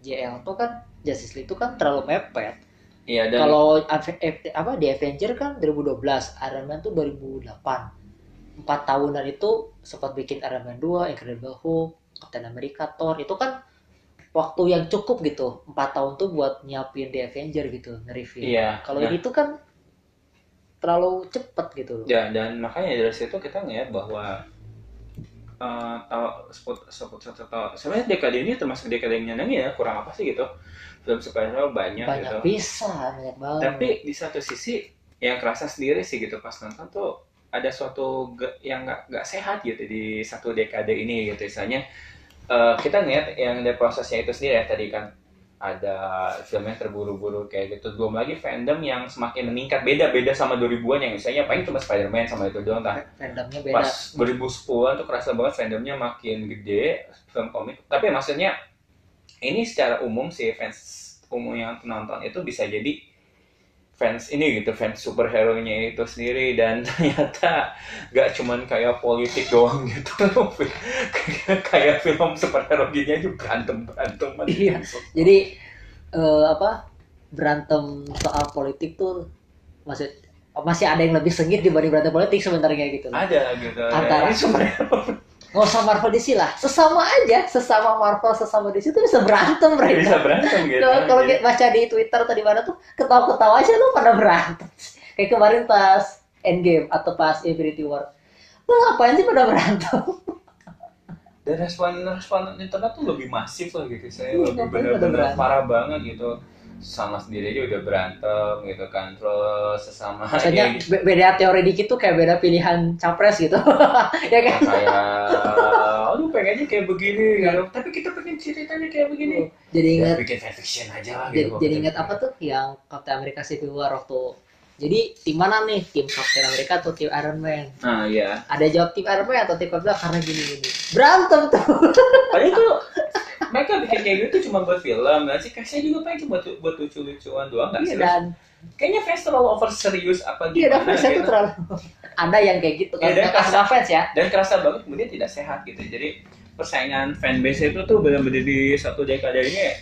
JL tuh kan Justice League itu kan terlalu mepet. Iya dan Kalau F- apa di Avenger kan 2012, Iron Man tuh 2008. Empat tahunan itu sempat bikin Iron Man 2, Incredible Hulk, Captain America, Thor. Itu kan waktu yang cukup gitu. Empat tahun tuh buat nyiapin di Avenger gitu, nge-review. Iya. Kalau nah, ini tuh kan terlalu cepet gitu loh. ya, dan makanya dari situ kita ngeliat bahwa eh tahu sebut sebut satu tahu. Sebenarnya dekade ini termasuk dekade yang nyenengin ya kurang apa sih gitu. Film superhero banyak, Banyak gitu. bisa, banyak banget. tapi di satu sisi yang kerasa sendiri sih gitu pas nonton tuh ada suatu yang nggak nggak sehat gitu di satu dekade ini gitu. Misalnya eh, kita ngeliat yang dari prosesnya itu sendiri ya tadi kan ada film yang terburu-buru kayak gitu. Belum lagi fandom yang semakin meningkat. Beda-beda sama 2000-an yang misalnya paling cuma Spider-Man sama itu doang kan fandomnya beda. pas 2010-an tuh kerasa banget fandomnya makin gede film komik. Tapi maksudnya ini secara umum sih fans umum yang nonton itu bisa jadi fans ini gitu fans superhero-nya itu sendiri dan ternyata gak cuman kayak politik doang gitu kayak film superhero gini aja berantem berantem Iya. Jadi eh, apa berantem soal politik tuh masih masih ada yang lebih sengit dibanding berantem politik sebenarnya gitu. ada gitu Antara- Ini superhero Nggak usah Marvel DC lah, sesama aja, sesama Marvel, sesama DC tuh bisa berantem mereka. bisa berantem gitu Kalau kalau kita baca di Twitter tadi mana tuh ketawa-ketawa aja lu pada berantem. Kayak kemarin pas Endgame atau pas Infinity War. Lu ngapain sih pada berantem? dan respon respon internet tuh lebih masif lah gitu saya Iya, lebih benar-benar parah banget gitu sama sendiri aja udah berantem gitu kan terus sesama Maksudnya ya, be- beda teori dikit tuh kayak beda pilihan capres gitu. ya kan? kayak aduh pengennya kayak begini. Gitu. tapi kita pengen ceritanya kayak begini. Jadi ya, ingat bikin fanfiction aja lah gitu. jadi ingat apa tuh? Yang Captain America Civil War waktu jadi tim mana nih? Tim Captain America atau tim Iron Man? Nah iya. Ada jawab tim Iron Man atau tim Captain America? Karena gini gini berantem tuh. Padahal itu mereka bikin kayak gitu cuma buat film. Nggak sih? Kasih juga pengen buat buat lucu-lucuan doang. Nggak iya sih dan kayaknya fans terlalu over serius apa iya dan gimana fans itu gitu. terlalu ada yang kayak gitu kan. Iya, dan Mereka suka fans ya. dan kerasa banget kemudian tidak sehat gitu. Jadi persaingan fanbase itu tuh benar-benar di satu dekade ini ya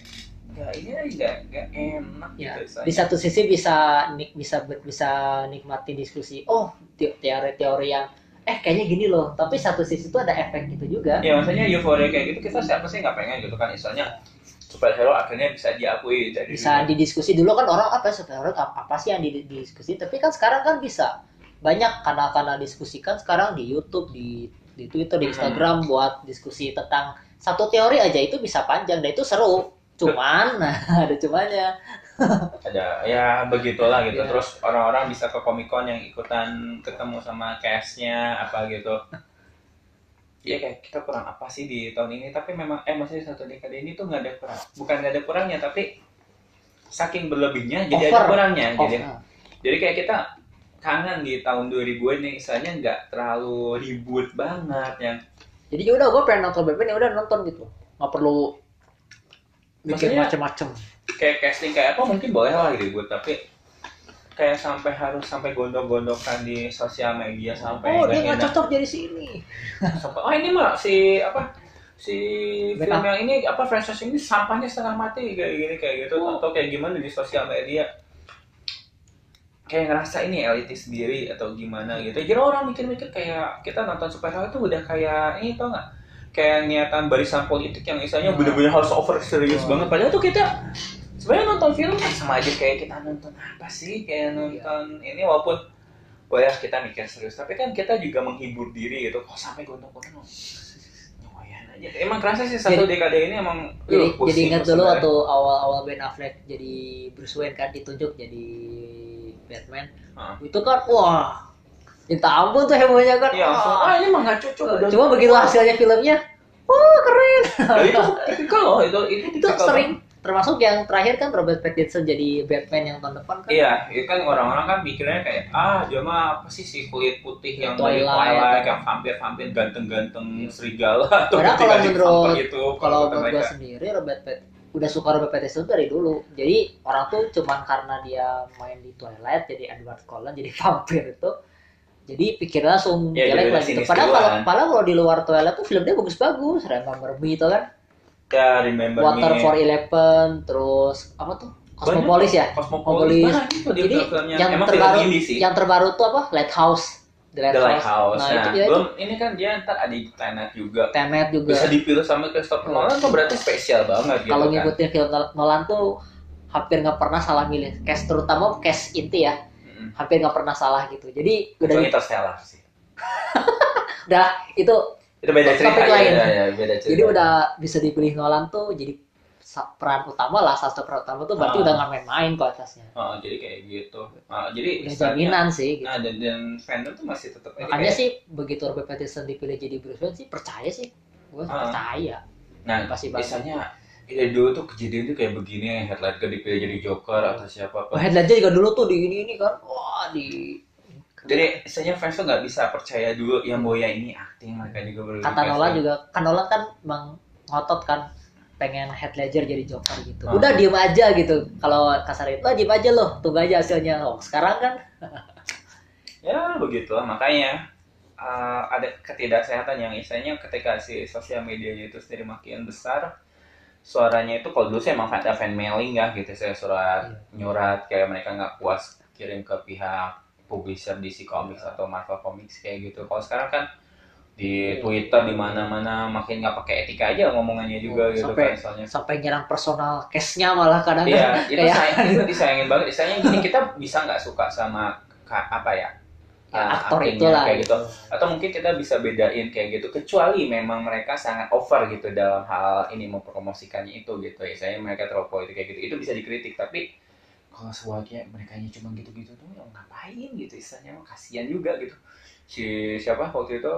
ini nggak nggak enak ya gitu di satu sisi bisa nik bisa bisa nikmati diskusi oh te- teori-teori yang eh kayaknya gini loh tapi satu sisi itu ada efek gitu juga. Ya maksudnya euforia kayak gitu kita siapa sih nggak pengen gitu kan misalnya superhero akhirnya bisa diakui dari bisa didiskusi. Dulu kan orang apa superhero apa, apa sih yang di- didiskusi? Tapi kan sekarang kan bisa. Banyak kanal-kanal diskusikan sekarang di YouTube di di Twitter di Hmm. Instagram buat diskusi tentang satu teori aja itu bisa panjang dan itu seru. Cuman nah ada cumannya ada ya begitulah gitu. Iya. terus orang-orang bisa ke Comic Con yang ikutan ketemu sama castnya apa gitu. Iya kayak kita kurang apa sih di tahun ini. Tapi memang eh maksudnya satu dekade ini tuh nggak ada kurang bukan nggak ada kurangnya tapi saking berlebihnya jadi ada Over. kurangnya Oh, jadi. Jadi kayak kita kangen di tahun 2000 ini misalnya nggak terlalu ribut banget yang jadi ya udah gue pengen nonton BPN ya udah nonton gitu. Nggak perlu bikin macem-macem kayak casting kayak apa mungkin boleh lah ribut tapi kayak sampai harus sampai gondok-gondokan di sosial media sampai oh dia nggak cocok jadi sini sampai oh ini mah si apa? Si Ben film yang ini apa franchise ini sampahnya setengah mati kayak gini kayak gitu. Oh. atau kayak gimana di sosial media? Kayak ngerasa ini elitis sendiri atau gimana gitu. Jadi orang mikir-mikir kayak kita nonton superhero itu udah kayak ini tau nggak kayak niatan barisan politik yang misalnya Nah. bener-bener harus over serius Wah. banget padahal tuh kita sebenarnya nonton film kan sama aja kayak kita nonton apa sih kayak nonton ini walaupun Wah ya kita mikir serius, tapi kan kita juga menghibur diri gitu. Kok sampai gondok-gondok? Lumayan aja. Emang kerasa sih satu Jadi- dekade ini emang jadi uh, pusing jadi ingat dulu sebenarnya. waktu awal-awal Ben Affleck jadi Bruce Wayne kan ditunjuk jadi Batman Heeh. itu kan wah minta ampun tuh hebohnya kan Iya, wah. ah ini mah nggak cocok. udah cuma begitu hasilnya filmnya wah keren Ya, itu tipikal loh, itu itu, itu sering termasuk yang terakhir kan Robert Pattinson jadi Batman yang tahun depan kan Iya, itu kan orang-orang kan pikirnya kayak ah dia mah apa sih si kulit putih yang dari Twilight. Twilight, yang vampir-vampir ganteng-ganteng serigala atau Padahal kalau menurut- itu kalau menurut gue mereka. sendiri Robert Pat udah suka Robert Pattinson dari dulu jadi orang tuh cuman karena dia main di Twilight jadi Edward Cullen jadi vampir itu jadi pikirnya langsung Ya, jelek lah gitu. Padahal kalau padahal kalau di luar Twilight tuh filmnya bagus-bagus, Remember Me itu kan, Ya, remember Water me. for Eleven, terus apa tuh Cosmopolis ya. Cosmopolis. Cosmopolis. Banyak itu dia Jadi yang Emang terbaru yang terbaru tuh apa? Lighthouse. The The Lighthouse. Nah, Nah, itu dia belum ini kan dia ntar ada di Tenet juga. Tenet juga. Bisa dipilih sama Christopher Nolan tuh berarti spesial banget gitu Kalau kan. ngikutin film Nolan tuh hampir nggak pernah salah milih cast terutama cast inti ya Mm-mm. hampir nggak pernah salah gitu jadi udah Kecuali Interstellar sih. udah itu Itu beda cerita Topik ya, lain. ya, ya, beda cerita. jadi udah bisa dipilih Nolan tuh jadi peran utama lah sastra peran utama tuh berarti Ah. udah nggak main-main kok atasnya Oh, jadi kayak gitu. Ah, jadi udah istilahnya- jaminan sih gitu. Nah, dan, dan fandom tuh masih tetap makanya kayak- sih begitu Robert Pattinson dipilih jadi Bruce Wayne sih percaya sih gue Ah. percaya Nah, pasti biasanya ya dulu tuh kejadian tuh kayak begini, Heath Ledger dipilih jadi Joker atau siapa oh, apa. Heath Ledger juga dulu tuh di ini ini kan wah di Jadi istilahnya fans tuh nggak bisa percaya dulu yang Boya ini acting mereka juga baru kata. Nolan juga kan Nolan kan emang ngotot kan pengen Heath Ledger jadi Joker gitu Ah. udah diem aja gitu kalau kasar itu lo diem aja loh tunggu aja hasilnya oh sekarang kan Ya begitulah makanya uh, ada ketidaksehatan yang istilahnya ketika si sosial medianya itu sendiri makin besar suaranya itu kalau dulu sih emang ada fan mailing ya gitu saya surat nyurat kayak mereka nggak puas kirim ke pihak publisher DC Comics atau Marvel Comics kayak gitu kalau sekarang kan di Iya. Twitter di mana-mana makin nggak pakai etika aja ngomongannya juga Oh, gitu sampai- kan soalnya sampai nyerang personal case-nya malah kadang Iya, itu kayak sayang, itu disayangin banget. Istilahnya gini, kita bisa nggak suka sama apa ya? Ya, uh, aktor itulah kayak gitu. Atau mungkin kita bisa bedain kayak gitu. Kecuali memang mereka sangat over gitu dalam hal ini mempromosikannya itu gitu. Ya, saya mereka terlalu politik kayak gitu. Itu bisa dikritik. Tapi kalau sebaliknya mereka cuma gitu-gitu tuh ya ngapain gitu istilahnya mah kasihan juga gitu. Si siapa waktu itu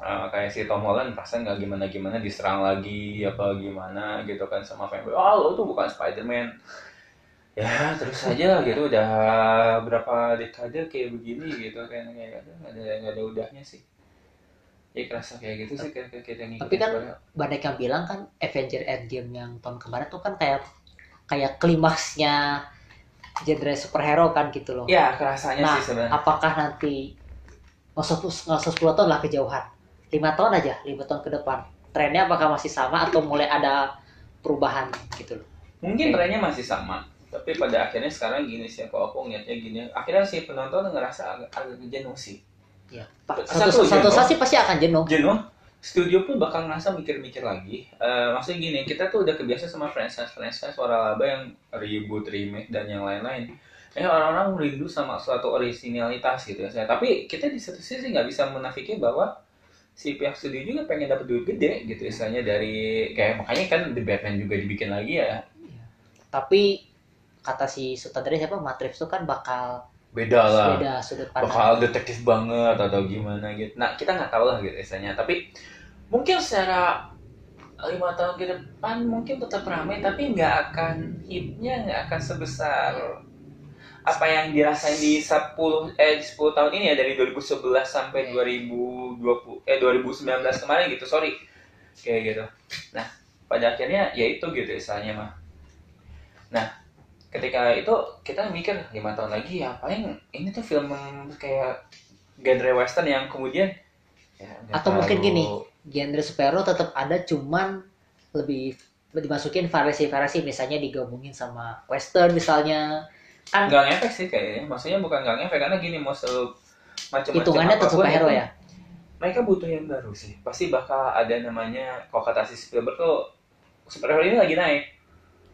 uh, kayak si Tom Holland perasaan nggak gimana gimana diserang lagi apa gimana gitu kan sama fanboy oh lo tuh bukan Spider-Man ya terus aja gitu udah berapa dekade kayak begini gitu kan kayak ada nggak ada nggak ada udahnya sih. Ya kerasa kayak gitu sih kayak kayak ngikutin Tapi kan- banyak yang bilang kan Avenger Endgame yang tahun kemarin tuh kan kayak kayak klimaksnya genre superhero kan gitu loh. Ya kerasanya Nah, sih sebenarnya. apakah nanti nggak usah 10 tahun lah kejauhan. Lima tahun aja lima tahun ke depan. Trennya apakah masih sama atau mulai ada perubahan gitu loh? Mungkin trennya masih sama tapi pada akhirnya sekarang gini sih kalau aku ngeliatnya gini. Akhirnya si penonton ngerasa agak agak jenuh sih. Ya Pak, Satu satu satu sih pasti akan jenuh. Jenuh. Studio pun bakal ngerasa mikir-mikir lagi. Eh, maksudnya gini kita tuh udah kebiasa sama franchise franchise suara laba yang reboot remake dan yang lain-lain. Eh orang-orang rindu sama suatu originalitas gitu ya tapi kita di satu sisi nggak bisa menafikin bahwa si pihak studio juga pengen dapat duit gede gitu istilahnya dari kayak makanya kan The Batman juga dibikin lagi ya. Tapi kata si sutradara siapa? Matrix itu kan bakal beda lah. Beda sudut pandang. Bakal detektif banget atau gimana gitu. Nah kita nggak tahu lah gitu istilahnya. Tapi mungkin secara lima tahun ke depan mungkin tetap ramai tapi nggak akan hitnya nggak akan sebesar apa yang dirasain di 10 eh di 10 tahun ini ya dari 2011 sampai 2020 eh 2019 kemarin gitu. Sorry. Kayak gitu. Nah pada akhirnya ya itu gitu istilahnya mah. Nah ketika itu kita mikir lima tahun lagi ya paling ini tuh film kayak genre western yang kemudian ya, Atau mungkin gini. genre superhero tetap ada cuman lebih dimasukin variasi-variasi. Misalnya digabungin sama western misalnya. Kan nggak ngefek sih kayaknya. Maksudnya bukan nggak ngefek karena gini mau selalu macam hitungannya tetap superhero ya? mereka butuh yang baru sih. Pasti bakal ada namanya kalau kata si Spielberg tuh superhero ini lagi naik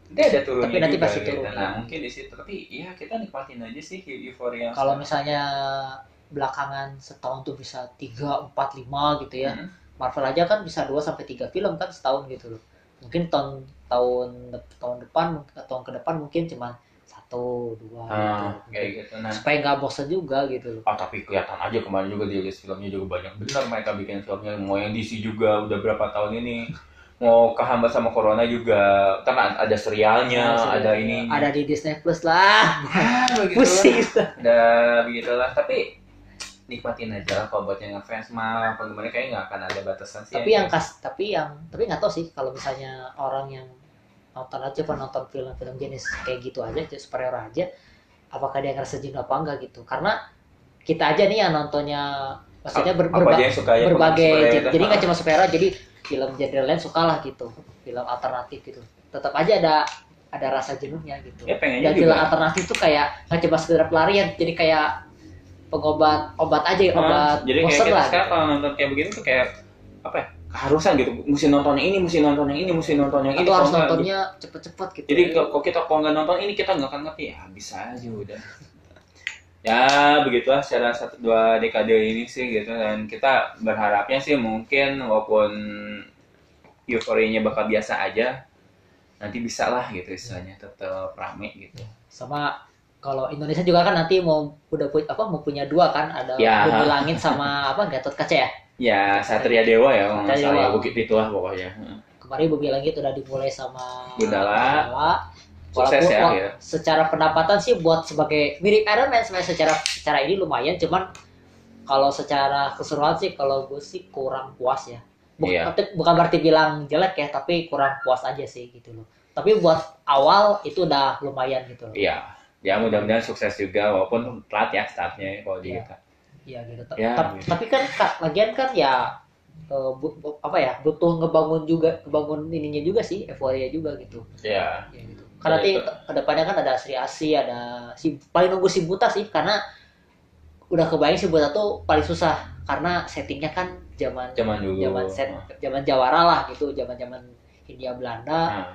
nanti ada turunnya Tapi nanti juga, pasti gitu. turun, nah ya. mungkin di situ tapi ya kita nikmatin aja sih euforia kalau misalnya belakangan setahun tuh bisa 3, 4, 5 gitu ya Hmm. Marvel aja kan bisa 2 sampai 3 film kan setahun gitu loh. Mungkin tahun tahun tahun depan tahun ke depan mungkin cuma satu dua Ah, gitu. kayak gitu nah Supaya nggak bosan juga gitu loh. Ah tapi kelihatan aja kemarin juga di list filmnya juga banyak benar mereka bikin filmnya mau yang DC juga udah berapa tahun ini mau kehambat sama corona juga. Karena ada serialnya Nah, ada ini. Ada di Disney Plus lah. begitulah. Pusing. ada begitulah. Tapi nikmatin aja lah kalau buat yang ngefans mah penggemarnya kayaknya nggak akan ada batasan sih tapi yang kas tapi yang tapi nggak tahu sih kalau misalnya orang yang nonton aja penonton film-film jenis kayak gitu aja superhero aja apakah dia ngerasa jenuh apa enggak gitu. Karena kita aja nih yang nontonnya maksudnya ber- apa berba- ya berbagai jadi, nggak cuma superhero jadi film genre lain suka lah gitu. Film alternatif gitu. Tetap aja ada ada rasa jenuhnya gitu. Ya pengennya dan film juga. alternatif tuh kayak nggak cuma sekedar pelarian jadi kayak pengobat obat aja Ah, obat jadi kayak kita lah sekarang gitu. kalau nonton kayak begini tuh kayak apa ya keharusan gitu. Mesti nonton yang ini mesti nonton yang ini mesti nonton yang ini. Atau harus nontonnya cepet-cepet gitu. Jadi kalau kalau kita kalau nggak nonton ini kita nggak akan ngerti. Ya bisa aja udah. Ya begitulah secara satu dua dekade ini sih gitu dan kita berharapnya sih mungkin walaupun euforianya bakal biasa aja nanti bisa lah gitu istilahnya tetap rame gitu. sama kalau Indonesia juga kan nanti mau udah pu- apa mau punya dua kan ada Ya. Bumi Langit sama apa Gatot Kaca ya Ya Satria Dewa ya Satria ya Dewa. bukit itulah pokoknya. kemarin Bumi Langit udah dimulai sama Gundala. Gundala. Sukses Walaupun- ya, ya. secara pendapatan sih buat sebagai mirip Iron Man sebenarnya secara secara ini lumayan cuman kalau secara keseluruhan sih kalau gue sih kurang puas ya Buk- Iya. tapi- bukan berarti bilang jelek ya tapi kurang puas aja sih gitu loh tapi buat awal itu udah lumayan gitu loh Iya. Ya mudah-mudahan sukses juga walaupun telat ya startnya kalau di Iya. kita. Iya gitu. Ta- Ya, ta- gitu. Tapi kan Kak, lagian kan ya eh, bu- bu- apa ya butuh ngebangun juga ngebangun ininya juga sih euforia juga gitu. Ya. Ya, gitu. Karena nanti itu. ke depannya kan ada Sri Asi, ada si paling nunggu si Buta sih karena udah kebayang si Buta tuh paling susah karena settingnya kan zaman Zaman dulu. zaman set zaman Jawara lah gitu, zaman zaman Hindia Belanda. Nah,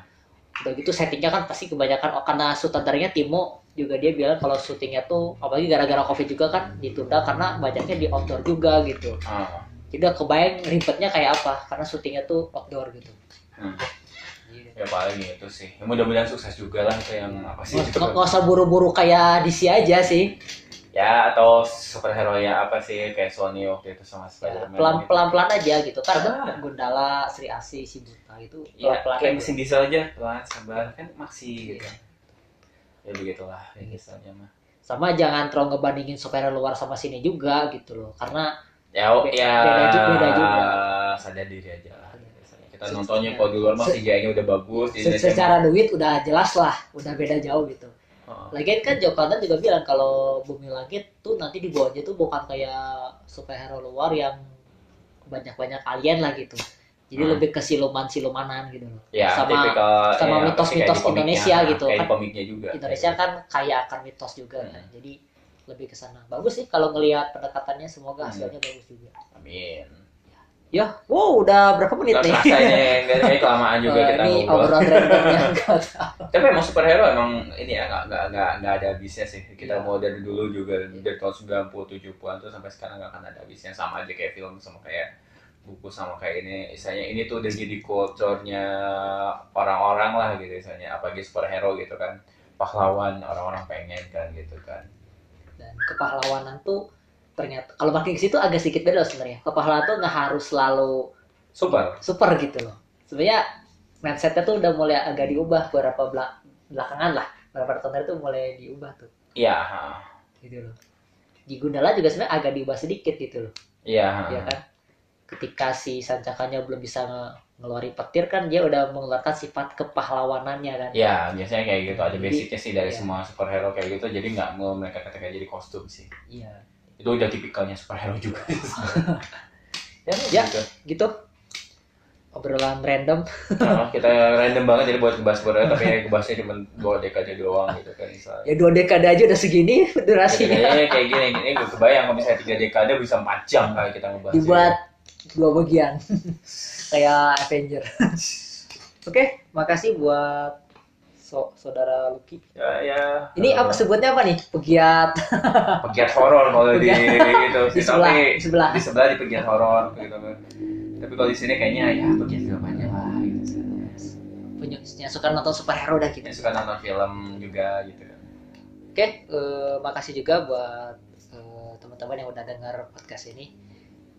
Udah gitu settingnya kan pasti kebanyakan oh, karena sutradaranya Timo juga dia bilang kalau syutingnya tuh apalagi gara-gara covid juga kan ditunda karena banyaknya di outdoor juga gitu ah. jadi udah kebayang ribetnya kayak apa karena syutingnya tuh outdoor gitu Hmm. Gitu. ya paling itu sih. Ya, mudah-mudahan sukses juga lah itu yang apa sih nggak nggak usah buru-buru kayak DC aja sih. Ya atau superhero ya apa sih kayak Sony waktu itu sama ya, Spider-Man pelan gitu. pelan pelan aja gitu. Kan Sabar. Gundala Sri Asi si Buta itu ya pelan pelan kayak aja. mesin diesel aja. Pelan sabar. Kan masih gitu. Iya. ya begitulah ya misalnya mah. Sama jangan terlalu ngebandingin superhero luar sama sini juga gitu loh. Karena ya Be- ya beda juga- beda juga. sadar diri aja lah kita nontonnya kalau di luar mah CGI-nya udah bagus se- secara duit udah jelas lah udah beda jauh gitu oh. Lagian kan Joko Anwar juga bilang kalau Bumi Langit tuh nanti di bawahnya tuh bukan kayak superhero luar yang banyak-banyak alien lah gitu. jadi Hmm. lebih ke siluman silumanan gitu loh Ya, Sama- tipikal, sama ya, mitos-mitos komiknya. Indonesia gitu, Kayak kan. komiknya juga. Indonesia kan kaya akan mitos juga kan Hmm. jadi lebih ke sana bagus sih kalau ngelihat pendekatannya semoga Hmm. hasilnya bagus juga Amin. Ya wow udah berapa menit Gak nih kerasa ini, nggak kayak kelamaan juga Eh, kita ini ngobrol. obrolan randomnya tahu. Tapi emang superhero emang ini ya nggak nggak nggak nggak ada habisnya sih. Kita Iya. mau dari dulu juga dari tahun 90 70-an tuh sampai sekarang nggak akan ada habisnya sama aja kayak film sama kayak buku sama kayak ini. Misalnya ini tuh udah jadi culture-nya orang-orang lah gitu misalnya apalagi superhero gitu kan. Pahlawan orang-orang pengen kan gitu kan. dan kepahlawanan tuh ternyata kalau makin ke situ agak sedikit beda sebenarnya kepahlawanan tuh nggak harus selalu Super. super gitu loh sebenarnya mindsetnya tuh udah mulai agak diubah beberapa bela- belakangan lah beberapa tahun tuh mulai diubah tuh Iya, gitu loh di Gundala juga sebenarnya agak diubah sedikit gitu loh iya. ha. ya kan ketika si Sancakannya belum bisa nge- ngeluarin petir kan dia udah mengeluarkan sifat kepahlawanannya kan Ya, biasanya kayak gitu. Ada Jadi, basicnya sih dari iya. semua superhero kayak gitu. Jadi nggak mau mereka ketika jadi kostum sih. iya Itu udah tipikalnya superhero juga. ya, Ya. gitu. gitu obrolan random Nah, kita random banget jadi buat ngebahas superhero tapi ya ngebahasnya cuma dua dekade doang gitu kan misalnya. ya dua dekade aja udah segini durasinya Kayaknya kayak gini, ini gue kebayang kalau misalnya tiga dekade bisa empat jam kali kita ngebahas. dibuat dua bagian kayak Avenger oke makasih buat so saudara Lucky Ya, ya. ini apa sebutnya apa nih pegiat Pegiat horor kalau di gitu. Di sebelah, Tapi di sebelah. di sebelah di pegiat horor gitu kan. Tapi kalau di sini kayaknya ya pegiat film aja lah gitu. punya suka nonton superhero dah gitu Yang suka nonton film juga gitu kan. Oke, eh, makasih juga buat eh, teman-teman yang udah dengar podcast ini.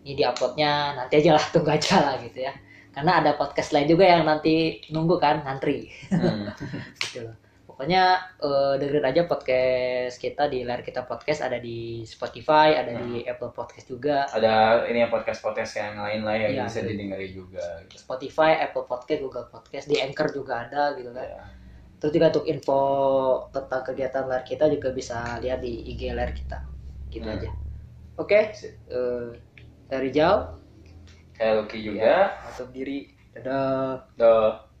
Ini diuploadnya nanti aja lah, tunggu aja lah gitu ya. Karena ada podcast lain juga yang nanti nunggu kan, ngantri Hmm. gitu loh. Pokoknya eh, dengerin aja podcast kita di layar kita podcast ada di Spotify, ada di Apple Podcast juga. Ada ini ya podcast-podcast yang lain lah yang Iya, bisa ada. didengarin juga. Gitu. Spotify, Apple Podcast, Google Podcast, di Anchor juga ada gitu kan. Ya. Terus juga untuk info tentang kegiatan layar kita juga bisa lihat di IG layar kita. Gitu Hmm. aja. Oke, Sip. eh, dari jauh Kayak Lucky juga. atau diri. Dadah. Duh.